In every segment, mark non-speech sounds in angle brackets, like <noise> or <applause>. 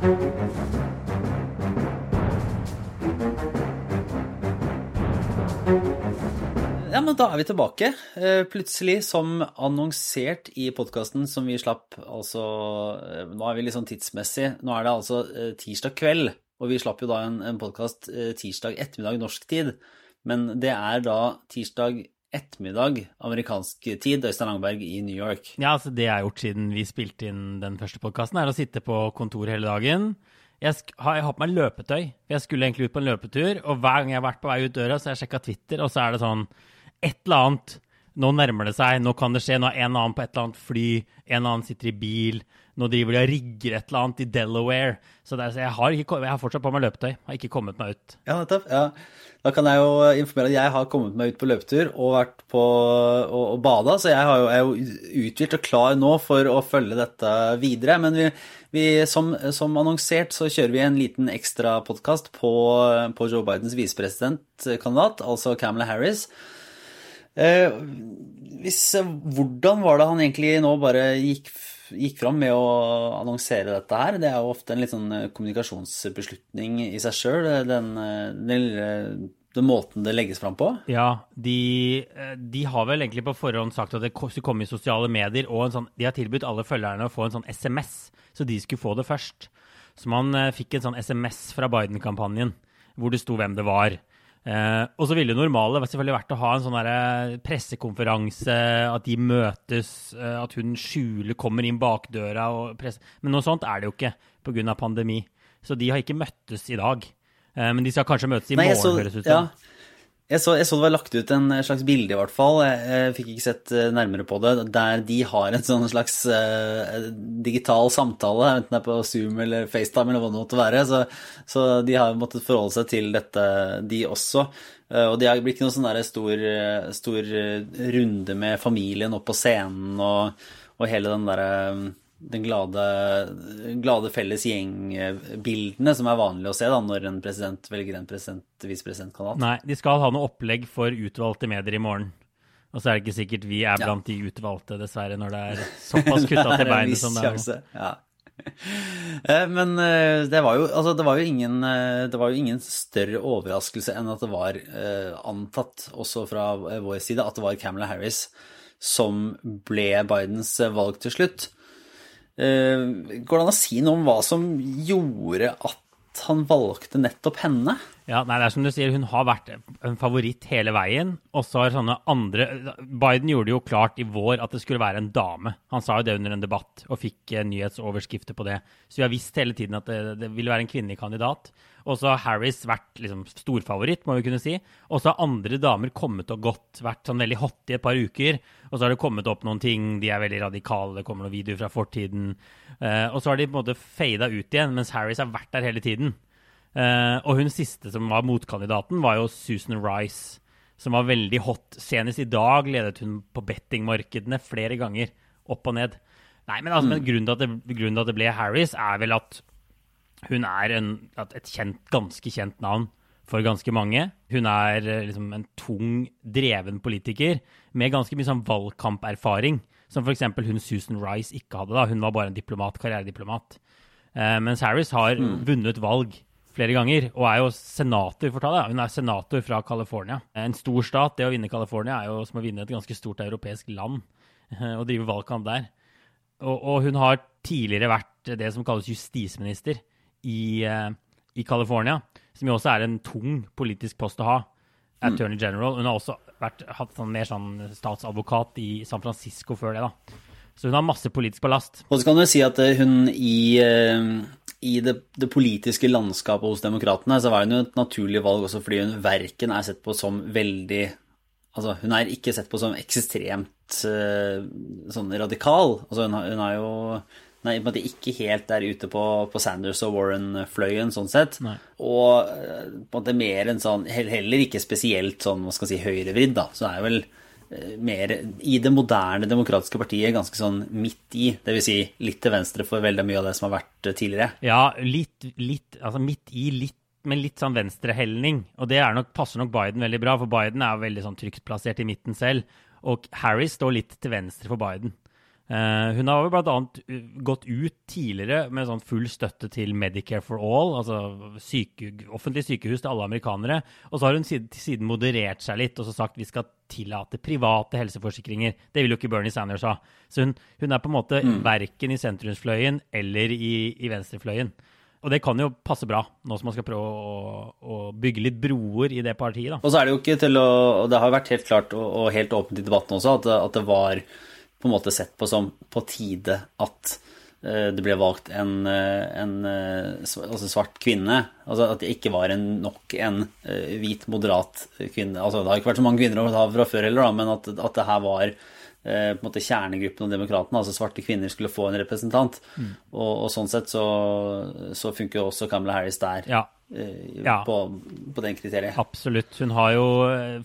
Ja, men da er vi tilbake. Eh, plutselig, som annonsert i podkasten som vi slapp altså eh, Nå er vi litt sånn tidsmessig. Nå er det altså eh, tirsdag kveld, og vi slapp jo da en, en podkast tirsdag ettermiddag norsk tid. Men det er da tirsdag ettermiddag amerikansk tid, Øystein Langberg i New York. Ja, altså det jeg har gjort siden vi spilte inn den første podkasten, er å sitte på kontoret hele dagen. Jeg har, jeg har på meg løpetøy. Jeg skulle egentlig ut på en løpetur, og hver gang jeg har vært på vei ut døra, så har jeg sjekka Twitter, og så er det sånn et eller annet. Nå nærmer det seg, nå kan det skje. Nå er en annen på et eller annet fly, en annen sitter i bil. Nå driver de og rigger et eller annet i Delaware. Så, er, så jeg, har ikke, jeg, har fortsatt på meg løpetøy. Har ikke kommet meg ut. Ja, nettopp. Ja. Da kan jeg jo informere at jeg har kommet meg ut på løpetur og vært på og, og bada, så jeg jo, er jo uthvilt og klar nå for å følge dette videre. Men vi, vi, som, som, annonsert så kjører vi en liten ekstrapodkast på, på Joe Bidens visepresidentkandidat, altså Camela Harris. Eh, hvis, eh, hvordan var det han egentlig nå bare gikk, gikk fram med å annonsere dette her? Det er jo ofte en litt sånn eh, kommunikasjonsbeslutning i seg sjøl, den, den, den, måten det legges fram på? Ja, de, de, har vel egentlig på forhånd sagt at det skulle komme i sosiale medier, og sånn, de har tilbudt alle følgerne å få en sånn SMS, så de skulle få det først. Så man fikk en sånn SMS fra Biden-kampanjen hvor det sto hvem det var. Eh, og så ville det normale selvfølgelig vært å ha en sånn pressekonferanse, at de møtes, eh, at hun skjuler, kommer inn bakdøra Men noe sånt er det jo ikke pga. pandemi. Så de har ikke møttes i dag. Eh, men de skal kanskje møtes i Nei, morgen, høres ut som. Ja. Jeg så, jeg så, det var lagt ut en slags bilde, i hvert fall. Jeg, jeg, fikk ikke sett eh, nærmere på det. Der de har en sånn slags uh, digital samtale, enten det er på Zoom eller FaceTime eller hva det måtte være. Så, så, de har måttet forholde seg til dette, de også. Uh, og det blir ikke noen sånn stor, stor, runde med familien opp på scenen og, og hele den derre den glade, glade felles gjengbildene som er vanlig å se da, når en president velger en president-visepresidentkandidat. Nei, de skal ha noe opplegg for utvalgte medier i morgen. Og så er det ikke sikkert vi er blant ja. de utvalgte, dessverre, når det er såpass kutta <laughs> til beinet som det er. Ja. <laughs> Eh, men eh, det var, jo, altså det, var jo ingen, eh, det var jo ingen større overraskelse enn at det var antatt, også fra vår side, at det var Camelot Harris som ble Bidens valg til slutt. Eh, går det an å si noe om hva som gjorde at han valgte nettopp henne? Ja, nei, det er som du sier, Hun har vært en favoritt hele veien. Og så har sånne andre Biden gjorde det jo klart i vår at det skulle være en dame. Han sa jo det under en debatt og fikk nyhetsoverskrifter på det. Så vi har visst hele tiden at det, det ville være en kvinnelig kandidat. Og så har Harris vært liksom storfavoritt, må vi kunne si. Og så har andre damer kommet og gått, vært sånn veldig hot i et par uker. Og så har det kommet opp noen ting, de er veldig radikale, det kommer noen videoer fra fortiden. Uh, og så har de på en måte fada ut igjen, mens Harris har vært der hele tiden. Uh, og hun siste som var motkandidaten, var jo Susan Rice, som var veldig hot. Senest i dag ledet hun på bettingmarkedene flere ganger, opp og ned. Nei, men, altså, mm. men grunnen, til det, grunnen, til at det, ble Harris, er vel at hun er en, et kjent, ganske kjent navn for ganske mange. Hun er eh, liksom en tung, dreven politiker med ganske mye sånn valgkamperfaring, som f.eks. hun Susan Rice ikke hadde. da. Hun var bare en diplomat, karrierediplomat. Eh, mens Harris har mm. vunnet valg flere ganger, og er jo senator for det. Hun er senator fra California. En stor stat. Det å vinne California er jo som å vinne et ganske stort europeisk land. og drive valgkamp der. Og, og hun har tidligere vært det som kalles justisminister i, uh, i California, som jo også er en tung politisk post å ha. Attorney mm. General. Hun har også vært, hatt sånn, mer sånn statsadvokat i San Francisco før det. da. Så hun har masse politisk ballast. Og så kan du si at eh, hun i, uh, i det, det, politiske landskapet hos demokratene, så var hun jo et naturlig valg også fordi hun verken er sett på som veldig Altså, hun er ikke sett på som ekstremt sånn radikal. Altså, hun, har, hun er jo Nei, ikke helt der ute på, på Sanders og Warren-fløyen, sånn sett. Nei. Og eh, på en måte mer en sånn Heller ikke spesielt sånn, hva skal si, høyrevridd, da. Så er vel eh, mer i det moderne demokratiske partiet ganske sånn midt i. Dvs. Si litt til venstre for veldig mye av det som har vært eh, tidligere. Ja, litt, litt altså midt i, litt med litt sånn venstrehelning. Og det nok, passer nok Biden veldig bra, for Biden er veldig sånn trygt plassert i midten selv. Og Harris står litt til venstre for Biden. Uh, hun har jo bl.a. gått ut tidligere med sånn full støtte til Medicare for all, altså syke, offentlig sykehus til alle amerikanere. Og så har hun siden, siden moderert seg litt og så sagt vi skal tillate private helseforsikringer. Det vil jo ikke Bernie Sanders ha. Så hun, hun er på en måte mm. verken i sentrumsfløyen eller i, i venstrefløyen. Og det kan jo passe bra, nå som man skal prøve å, å bygge litt broer i det partiet. da. Og så er det jo ikke til å det har vært helt klart og, og helt åpent i debatten også at, at det var på en måte sett på som på tide at eh, det ble valgt en, eh, en eh, altså svart kvinne. Altså at det ikke var en, nok en hvit, moderat kvinne. Altså det har ikke vært så mange kvinner fra før heller, da, men at, at det her var på en måte kjernegruppen av demokratene, altså svarte kvinner, skulle få en representant. Mm. Og, og, sånn sett så, så funker jo også Camilla Harris der. Ja. Ja. På, på, den kriteriet. Absolutt. Hun har jo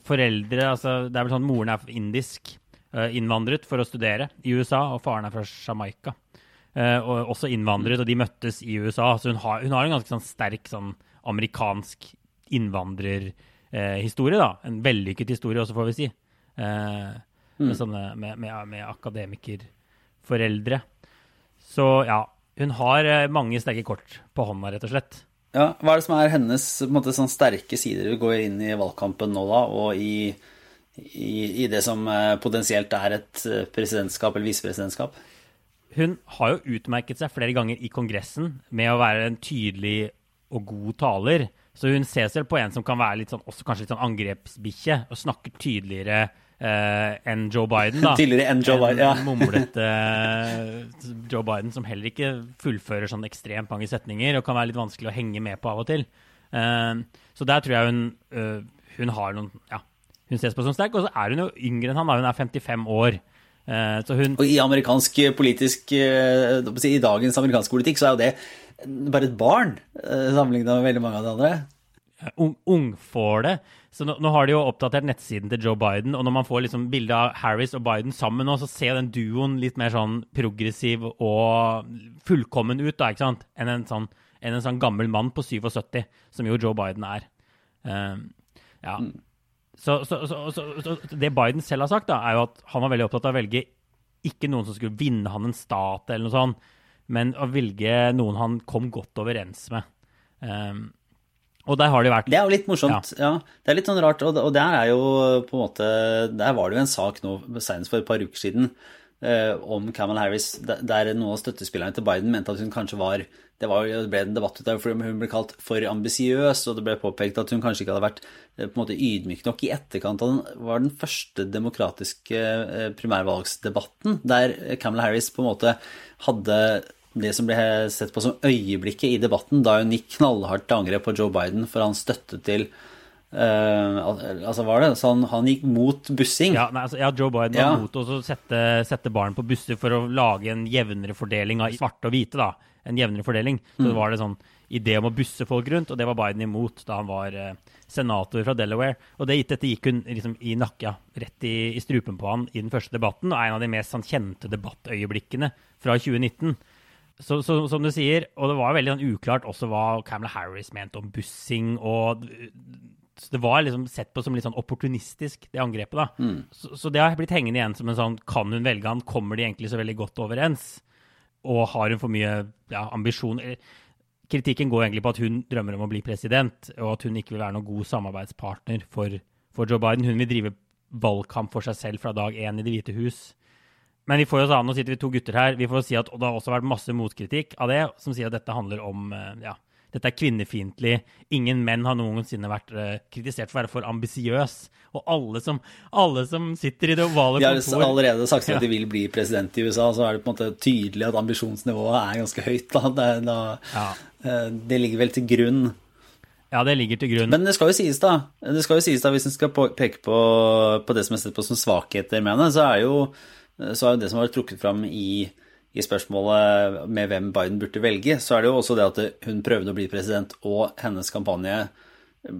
foreldre altså Det er vel sånn moren er indisk. Eh, innvandret for å studere i USA, og faren er fra Jamaica. Eh, og også innvandret, og de møttes i USA. Så hun har, hun har en ganske sånn sterk sånn amerikansk innvandrerhistorie. da. En vellykket historie også, får vi si. Mm. med, sånne, med, med, med akademikerforeldre. Så ja, hun har mange sterke kort på hånda, rett og slett. Ja, Hva er det som er hennes måte, sånn sterke sider? Vi går inn i valgkampen nå, da, og i i, i det som eh, potensielt er et eh, presidentskap eller visepresidentskap? Hun har jo utmerket seg flere ganger i Kongressen med å være en tydelig og god taler. Så hun ser vel på en som kan være litt sånn, også kanskje litt sånn angrepsbikkje, og snakker tydeligere eh, enn Joe Biden. da. <laughs> Tydeligere enn Joe Biden, ja. En mumlete eh, Joe Biden som heller ikke fullfører sånn ekstremt mange setninger, og kan være litt vanskelig å henge med på av og til. Eh, så der tror jeg hun, uh, hun har noen ja, hun ses på som sterk. Og så er hun jo yngre enn han, da. Hun er 55 år. Eh, hun... Og i amerikansk politisk eh, I dagens amerikanske politikk så er jo det bare et barn eh, sammenlignet med veldig mange av de andre. Ung, ungfåle. Så nå, nå, har de jo oppdatert nettsiden til Joe Biden, og når man får liksom bilde av Harris og Biden sammen nå, så ser den duoen litt mer sånn progressiv og fullkommen ut da, ikke sant? enn en sånn, enn en sånn gammel mann på 77, som jo Joe Biden er. Um, ja. Mm. Så, så, så, det Biden selv har sagt, da, er jo at han var veldig opptatt av å velge ikke noen som skulle vinne han en stat, eller noe sånt, men å velge noen han kom godt overens med. Um, og der har det vært Det er jo litt morsomt. Ja. ja. Det er litt sånn rart. Og, der er jo på en måte Der var det jo en sak nå senest for et par uker siden om Camal Harris, der noen av støttespillerne til Biden mente at hun kanskje var det, var, det ble en debatt ut av fordi hun ble kalt for ambisiøs, og det ble påpekt at hun kanskje ikke hadde vært eh, på en måte ydmyk nok i etterkant av den var den første demokratiske eh, primærvalgsdebatten, der Camelot Harris på en måte hadde det som ble sett på som øyeblikket i debatten, da hun gikk knallhardt til angrep på Joe Biden for hans støtte til Uh, altså var det sånn Han gikk mot bussing. Ja, nei, altså, ja Joe Biden var ja. mot å sette, sette, barn på busser for å lage en jevnere fordeling av svarte og hvite. da en jevnere fordeling. Så mm. det var det sånn idé om å busse folk rundt, og det var Biden imot da han var uh, senator fra Delaware. Og det, dette gikk hun liksom i nakka, rett i, i, strupen på han i den første debatten, og en av de mest sånn, kjente debattøyeblikkene fra 2019. Så, så, som du sier, og det var veldig sånn, uklart også hva Camelot Harris mente om bussing og så det var liksom sett på som litt sånn opportunistisk, det angrepet. da. Mm. Så, så, det har blitt hengende igjen som en sånn Kan hun velge han? Kommer de egentlig så veldig godt overens? og har hun for mye ja, ambisjon Kritikken går egentlig på at hun drømmer om å bli president, og at hun ikke vil være noen god samarbeidspartner for, for Joe Biden. Hun vil drive valgkamp for seg selv fra dag én i Det hvite hus. Men vi får jo, nå sitter vi to gutter her, vi får si at det har også vært masse motkritikk av det, som sier at dette handler om eh, ja, dette er kvinnefiendtlig. Ingen menn har noensinne vært uh, kritisert for å være for ambisiøs. Og alle som, alle som, sitter i det ovale kontor De har allerede sagt at de vil bli president i USA, så er det på en måte tydelig at ambisjonsnivået er ganske høyt. Da. Det, da, ja. uh, det ligger vel til grunn. Ja, det ligger til grunn. Men det skal jo sies, da, det skal jo sies da hvis en skal peke på, på, det som er sett på som svakheter med henne, så er jo, så er jo det som har vært trukket fram i i spørsmålet med hvem Biden burde velge, så er det jo også det at hun prøvde å bli president, og hennes kampanje eh,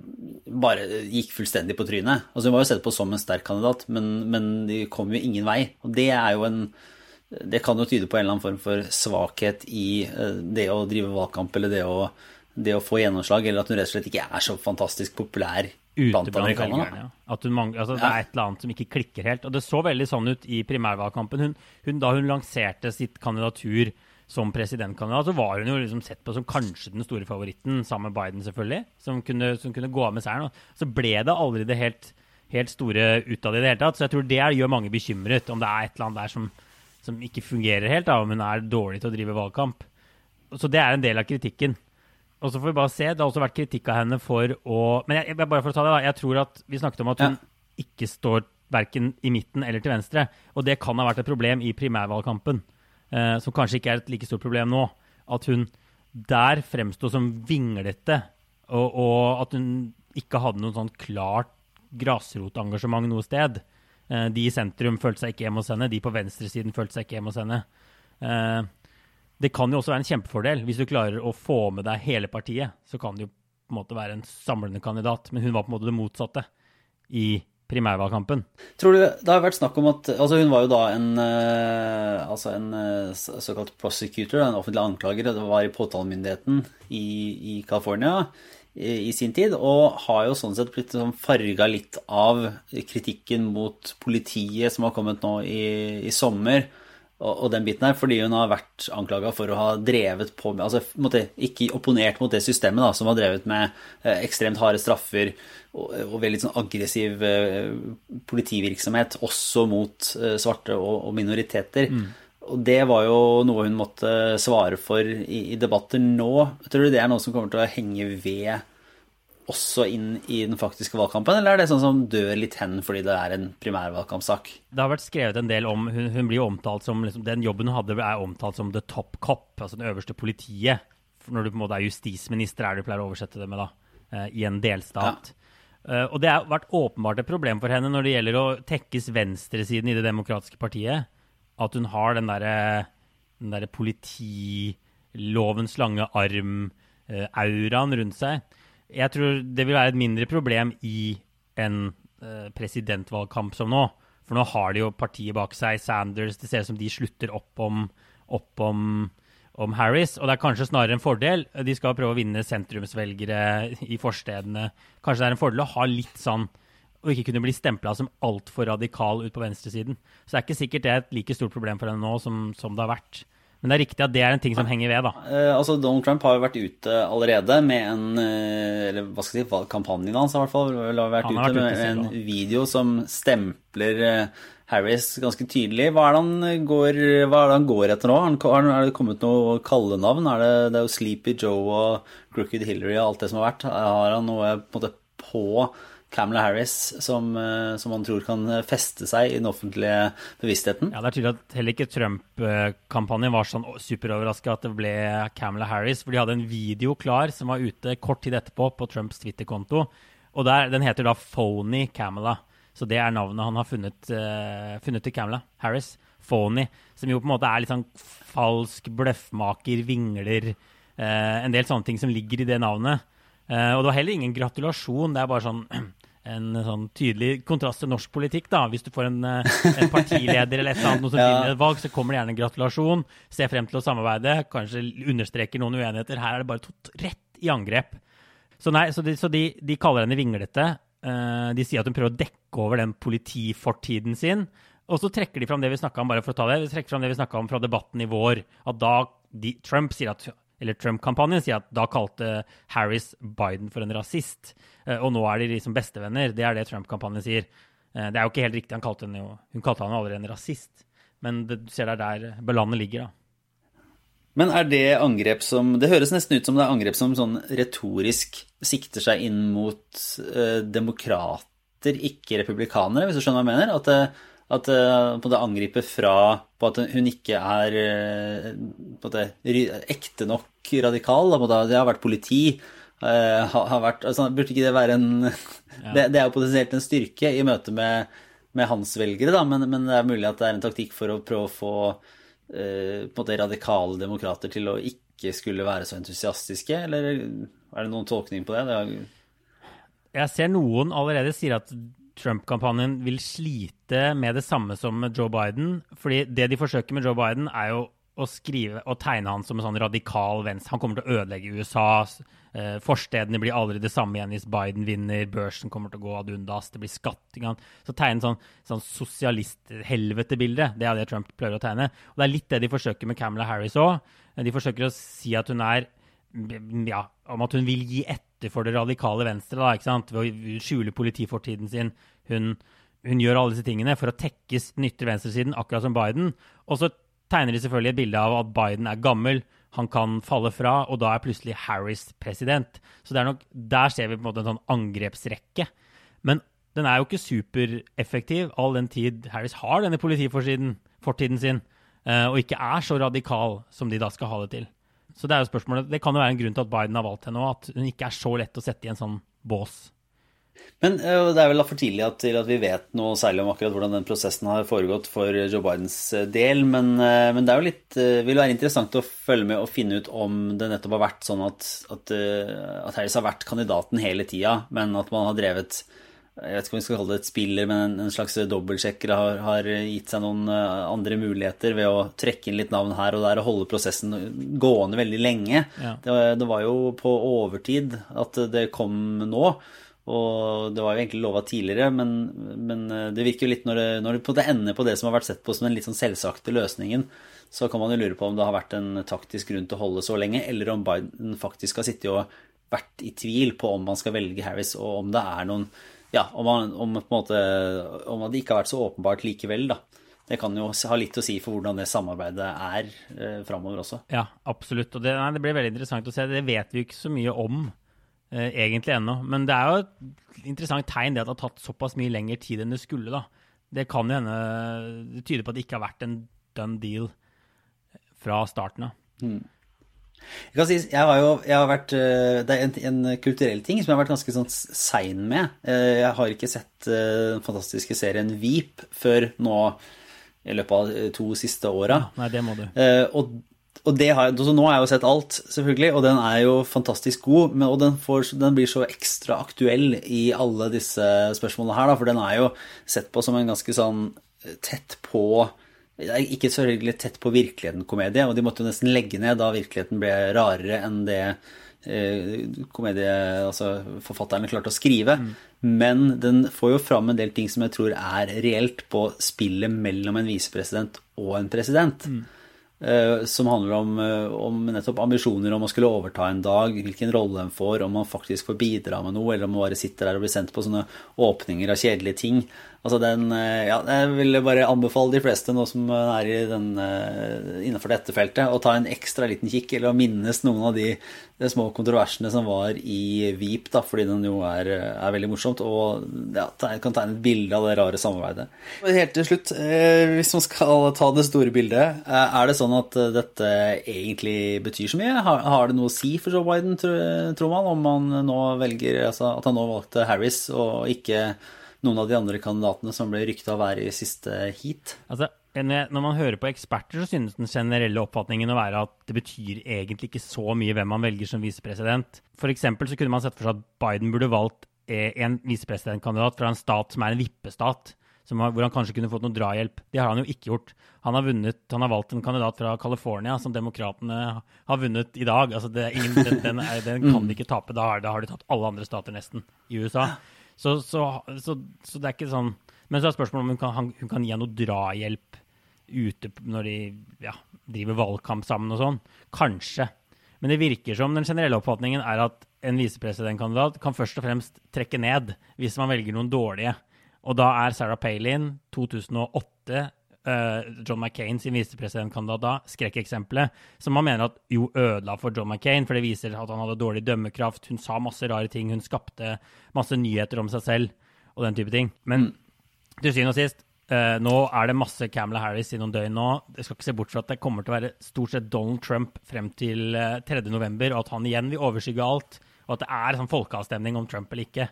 bare gikk fullstendig på trynet. Altså Hun var jo sett på som en sterk kandidat, men, men de kom jo ingen vei. Og det er jo en Det kan jo tyde på en eller annen form for svakhet i eh, det å drive valgkamp, eller det å, det å få gjennomslag, eller at hun rett og slett ikke er så fantastisk populær ute blant velgerne. At hun mangler, altså, Det er et eller annet som ikke klikker helt. Og det så veldig sånn ut i primærvalgkampen. Hun, hun, da hun lanserte sitt kandidatur som presidentkandidat, så var hun jo liksom sett på som kanskje den store favoritten, sammen med Biden selvfølgelig, som kunne, som kunne gå av med seieren. Så ble det aldri det helt, helt store ut av det i det hele tatt. Så jeg tror det gjør mange bekymret, om det er et eller annet der som, som ikke fungerer helt, da, om hun er dårlig til å drive valgkamp. Så det er en del av kritikken. Og så får vi bare se. Det har også vært kritikk av henne for å Men jeg, jeg, bare for å ta det da, jeg tror at vi snakket om at hun ikke står verken i midten eller til venstre. Og det kan ha vært et problem i primærvalgkampen, eh, som kanskje ikke er et like stort problem nå. At hun der fremsto som vinglete, og, og at hun ikke hadde noe sånn klart grasrotengasjement noe sted. Eh, de i sentrum følte seg ikke hjemme hos henne, de på venstresiden følte seg ikke hjemme hos henne. Eh, det kan jo også være en kjempefordel. Hvis du klarer å få med deg hele partiet, så kan det jo på en måte være en samlende kandidat. Men hun var på en måte det motsatte i primærvalgkampen. Tror du Det har vært snakk om at altså Hun var jo da en, eh, altså en eh, såkalt prosecutor, en offentlig anklager. Det var i påtalemyndigheten i, i California i, sin tid, og har jo sånn sett blitt sånn farga litt av kritikken mot politiet som har kommet nå i, i sommer. Og, den biten her, fordi hun har vært anklaga for å ha drevet på med altså måtte, Ikke opponert mot det systemet da, som har drevet med eh, ekstremt harde straffer og, og veldig sånn aggressiv eh, politivirksomhet, også mot eh, svarte og, og minoriteter. Og det var jo noe hun måtte svare for i, i debatter nå. Tror du det er noe som kommer til å henge ved også inn i den faktiske valgkampen, eller er det sånn som dør litt hen fordi det er en primærvalgkampsak? Det har vært skrevet en del om Hun, hun blir jo omtalt som liksom, Den jobben hun hadde, er omtalt som the top cop, altså den øverste politiet. Når du på en måte er justisminister, er det du pleier å oversette det med, da, eh, i en delstat. Eh, og det har vært åpenbart et problem for henne når det gjelder å tekkes venstresiden i Det demokratiske partiet. At hun har den derre der politilovens lange arm-auraen rundt seg. Jeg tror det vil være et mindre problem i en eh, presidentvalgkamp som nå. For nå har de jo partiet bak seg, Sanders. Det ser ut som de slutter opp om, opp om, om Harris. Og det er kanskje snarere en fordel. De skal prøve å vinne sentrumsvelgere i forstedene. Kanskje det er en fordel å ha litt sånn og ikke kunne bli stempla som altfor radikal ut på venstresiden. Så det er ikke sikkert det er et like stort problem for henne nå som, som det har vært. Men det er riktig at det er en ting som henger ved, da. Eh, altså Donald Trump har jo vært ute allerede med en eh, Eller hva skal jeg si, kampanjen hans i hvert fall. vært ute vært med ute selv, en da. video som stempler eh, Harris ganske tydelig. Hva er det han går, det han går etter nå? Er det kommet noe kallenavn? Er det, det er jo Sleepy Joe og Crooked Hillary og alt det som har vært. Har han noe på, en måte, på Camela Harris som, eh, som man tror kan feste seg i den offentlige bevisstheten? Ja, Det er tydelig at heller ikke Trump-kampanjen var sånn superoverraska at det ble Camela Harris. For de hadde en video klar som var ute kort tid etterpå på Trumps Twitter-konto. Og der, Den heter da Phony Camela. Så det er navnet han har funnet, uh, funnet til Camela Harris. Phony. Som jo på en måte er litt sånn falsk bløffmaker, vingler. uh, en del sånne ting som ligger i det navnet. Eh, og det var heller ingen gratulasjon. Det er bare sånn <clears throat> en sånn tydelig kontrast til norsk politikk. da. Hvis du får en, eh, en partileder eller et eller annet noe som <laughs> Ja. vinner et valg, så kommer det gjerne en gratulasjon. Se frem til å samarbeide. Kanskje understreker noen uenigheter. Her er det bare tot rett i angrep. Så nei, så de, så de, de kaller henne vinglete. Eh, de sier at hun prøver å dekke over den politifortiden sin. Og så trekker de fram det vi snakka om bare for å ta det, vi trekker fram det vi om fra debatten i vår. At da de, Trump sier at eller Trump-kampanjen sier at da kalte Harris Biden for en rasist. Eh, og nå er de liksom bestevenner. Det er det Trump-kampanjen sier. Eh, det er jo ikke helt riktig. Han kalte henne jo, hun kalte han jo allerede en rasist. Men det, du ser det er der belandet ligger, da. Men er det angrep som Det høres nesten ut som det er angrep som sånn retorisk sikter seg inn mot eh, demokrater, ikke republikanere, hvis du skjønner hva jeg mener? At det, at det på en måte angriper fra på at hun ikke er eh, på det, ekte nok radikal. Da, det har vært politi. Uh, har, har vært, altså, burde ikke det være en <laughs> det, det er jo potensielt en styrke i møte med, med hans velgere, da, men, men det er mulig at det er en taktikk for å prøve å få uh, måte radikale demokrater til å ikke skulle være så entusiastiske, eller er det noen tolkning på det? det er, Jeg ser noen allerede sier at Trump-kampanjen vil slite med det samme som Joe Biden. fordi det de forsøker med Joe Biden, er jo å skrive og tegne han som en sånn radikal venstre. Han kommer til å ødelegge USA. Eh, forstedene blir aldri det samme igjen hvis Biden vinner. Børsen kommer til å gå ad undas. Det blir skatting. Så tegne sånn, sånn sosialist-helvete-bilde. Det er det Trump prøver å tegne. Og det er litt det de forsøker med Camela Harris òg. De forsøker å si at hun er ja, om at hun vil gi etter for det radikale venstre da, ikke sant? ved å skjule politifortiden sin. Hun, hun gjør alle disse tingene for å tekkes den ytre venstresiden, akkurat som Biden. Og så tegner de selvfølgelig et bilde av at Biden er gammel, han kan falle fra, og da er plutselig Harris president. Så nok, der ser vi på en måte en sånn angrepsrekke. Men den er jo ikke supereffektiv all den tid Harris har denne politifortiden fortiden sin, eh, og ikke er så radikal som de da skal ha det til. Så det er jo spørsmålet, det kan jo være en grunn til at Biden har valgt henne òg, at hun ikke er så lett å sette i en sånn bås. Men uh, det er vel for tidlig at, at vi vet noe særlig om akkurat hvordan den prosessen har foregått for Joe Bidens eh, del. Men, men det litt, vil være interessant å følge med og finne ut om det nettopp har vært sånn at, at, at Harris har vært kandidaten hele tida, men at man har drevet jeg vet ikke om vi skal kalle det et spiller, men en, slags dobbeltsjekker har, har, gitt seg noen andre muligheter ved å trekke inn litt navn her og der og holde prosessen gående veldig lenge. Ja. Det, det, var jo på overtid at det kom nå. Og det var jo egentlig lova tidligere, men, men, eh, det virker jo litt når det, når det ender på det som har vært sett på som den litt sånn selvsagte løsningen, så kan man jo lure på om det har vært en taktisk grunn til å holde så lenge, eller om Biden faktisk har sittet og vært i tvil på om man skal velge Harris, og om det er noen Ja, om, man, om, måte, om det ikke har vært så åpenbart likevel, da. Det kan jo ha litt å si for hvordan det samarbeidet er eh, framover også. Ja, absolutt. Og det, nei, det blir veldig interessant å se. Det vet vi jo ikke så mye om eh, egentlig ennå. Men det er jo et interessant tegn det at det har tatt såpass mye lengre tid enn det skulle. da. Det kan jo hende Det tyder på at det ikke har vært en done deal fra starten av. Mm. Jeg kan si, jeg har jo jeg har vært, eh, Det er en, en, kulturell ting som jeg har vært ganske sånn sein med. Eh, jeg har ikke sett eh, den fantastiske serien Veep før nå i løpet av to siste åra. Nei, det må du. Og og har, nå har jeg jo sett alt, selvfølgelig, og den er jo fantastisk god. Men, og den, får, den, blir så ekstra aktuell i alle disse spørsmålene her, da, for den er jo sett på som en ganske sånn tett på Ikke selvfølgelig tett på virkeligheten-komedie, og de måtte jo nesten legge ned da virkeligheten ble rarere enn det eh, komedie, altså forfatterne klarte å skrive. Mm. Men den får jo fram en del ting som jeg tror er reelt på spillet mellom en visepresident og en president. Mm. Eh, som handler om, eh, om, nettopp ambisjoner om å skulle overta en dag, hvilken rolle en får, om man faktisk får bidra med noe, eller om man bare sitter der og blir sendt på sånne åpninger av kjedelige ting. Altså den, eh, ja, jeg vil bare anbefale de fleste nå som er i den, innenfor dette feltet, å ta en ekstra liten kikk, eller å minnes noen av de, de små kontroversene som var i Vip, da, fordi den jo er, er veldig morsomt, og ja, kan tegne et bilde av det rare samarbeidet. Helt til slutt, hvis man skal ta det store bildet, er det sånn at dette egentlig betyr så mye? Har, har det noe å si for Joe Biden, tror man, om han nå velger, altså at han nå valgte Harris og ikke noen av de andre kandidatene som ble rykta å være i siste heat? Altså, når man hører på eksperter, så synes den generelle oppfatningen å være at det betyr egentlig ikke så mye hvem man velger som visepresident. For eksempel så kunne man sett for seg at Biden burde valgt eh, en visepresidentkandidat fra en stat som er en vippestat, hvor han kanskje kunne fått noe drahjelp. Det har han jo ikke gjort. Han har, vunnet, han har valgt en kandidat fra California som demokratene har vunnet i dag. Altså ingen, den, den, den, kan de ikke tape. Da har, da har de tatt alle andre stater nesten i USA. Så, så, så, så, det er ikke sånn Men så er spørsmålet om hun kan, hun kan gi noe drahjelp ute når de ja, driver valgkamp sammen og sånn. Kanskje. Men det virker som den generelle oppfatningen er at en visepresidentkandidat kan først og fremst trekke ned hvis man velger noen dårlige. Og da er Sarah Palin, 2008, uh, John McCain sin visepresidentkandidat da, skrekkeksempelet, som man mener at jo ødela for John McCain, for det viser at han hadde dårlig dømmekraft. Hun sa masse rare ting, hun skapte masse nyheter om seg selv og den type ting. Men mm. til syvende og sist, uh, nå er det masse Camela Harris i noen døgn nå. Jeg skal ikke se bort fra at det kommer til å være stort sett Donald Trump frem til eh, 3.11., og at han igjen vil overskygge alt, og at det er sånn folkeavstemning om Trump eller ikke.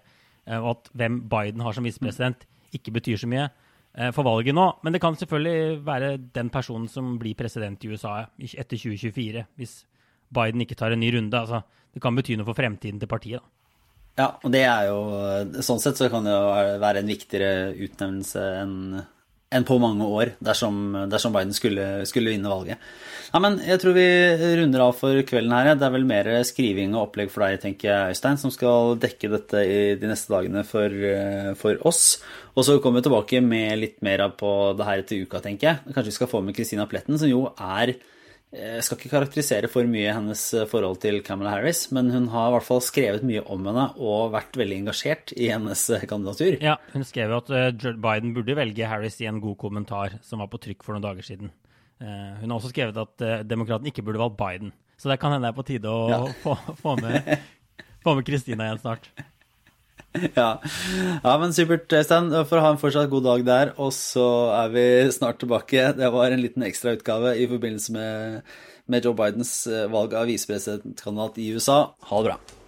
Uh, og at hvem Biden har som visepresident, ikke betyr så mye. Eh, for valget nå. Men det kan selvfølgelig være den personen som blir president i USA etter 2024, hvis Biden ikke tar en ny runde. Altså, det kan bety noe for fremtiden til partiet. da. Ja, og det er jo Sånn sett så kan det jo være en viktigere utnevnelse enn enn på mange år dersom, dersom Biden skulle, skulle, vinne valget. Ja, men jeg tror vi runder av for kvelden her. Det er vel mer skriving og opplegg for deg, tenker jeg, Øystein, som skal dekke dette i de neste dagene for, for oss. Og så kommer vi tilbake med litt mer på det her etter uka, tenker jeg. Kanskje vi skal få med Christina Pletten, som jo er jeg skal ikke karakterisere for mye hennes eh, forhold til Camilla Harris, men hun har i hvert fall skrevet mye om henne og vært veldig engasjert i hennes eh, kandidatur. Ja, hun skrev jo at eh, Biden burde velge Harris i en god kommentar som var på trykk for noen dager siden. Hun har også skrevet at demokraten ikke burde valgt Biden. Så det kan hende det er på tide å ja. få, få med Kristina igjen snart. <laughs> <laughs> Ja. ja, men supert, Øystein. For å ha en fortsatt god dag der. Og så er vi snart tilbake. Det var en liten ekstrautgave i forbindelse med, med Joe Bidens eh, valg av visepresidentkandidat i USA. Ha det bra.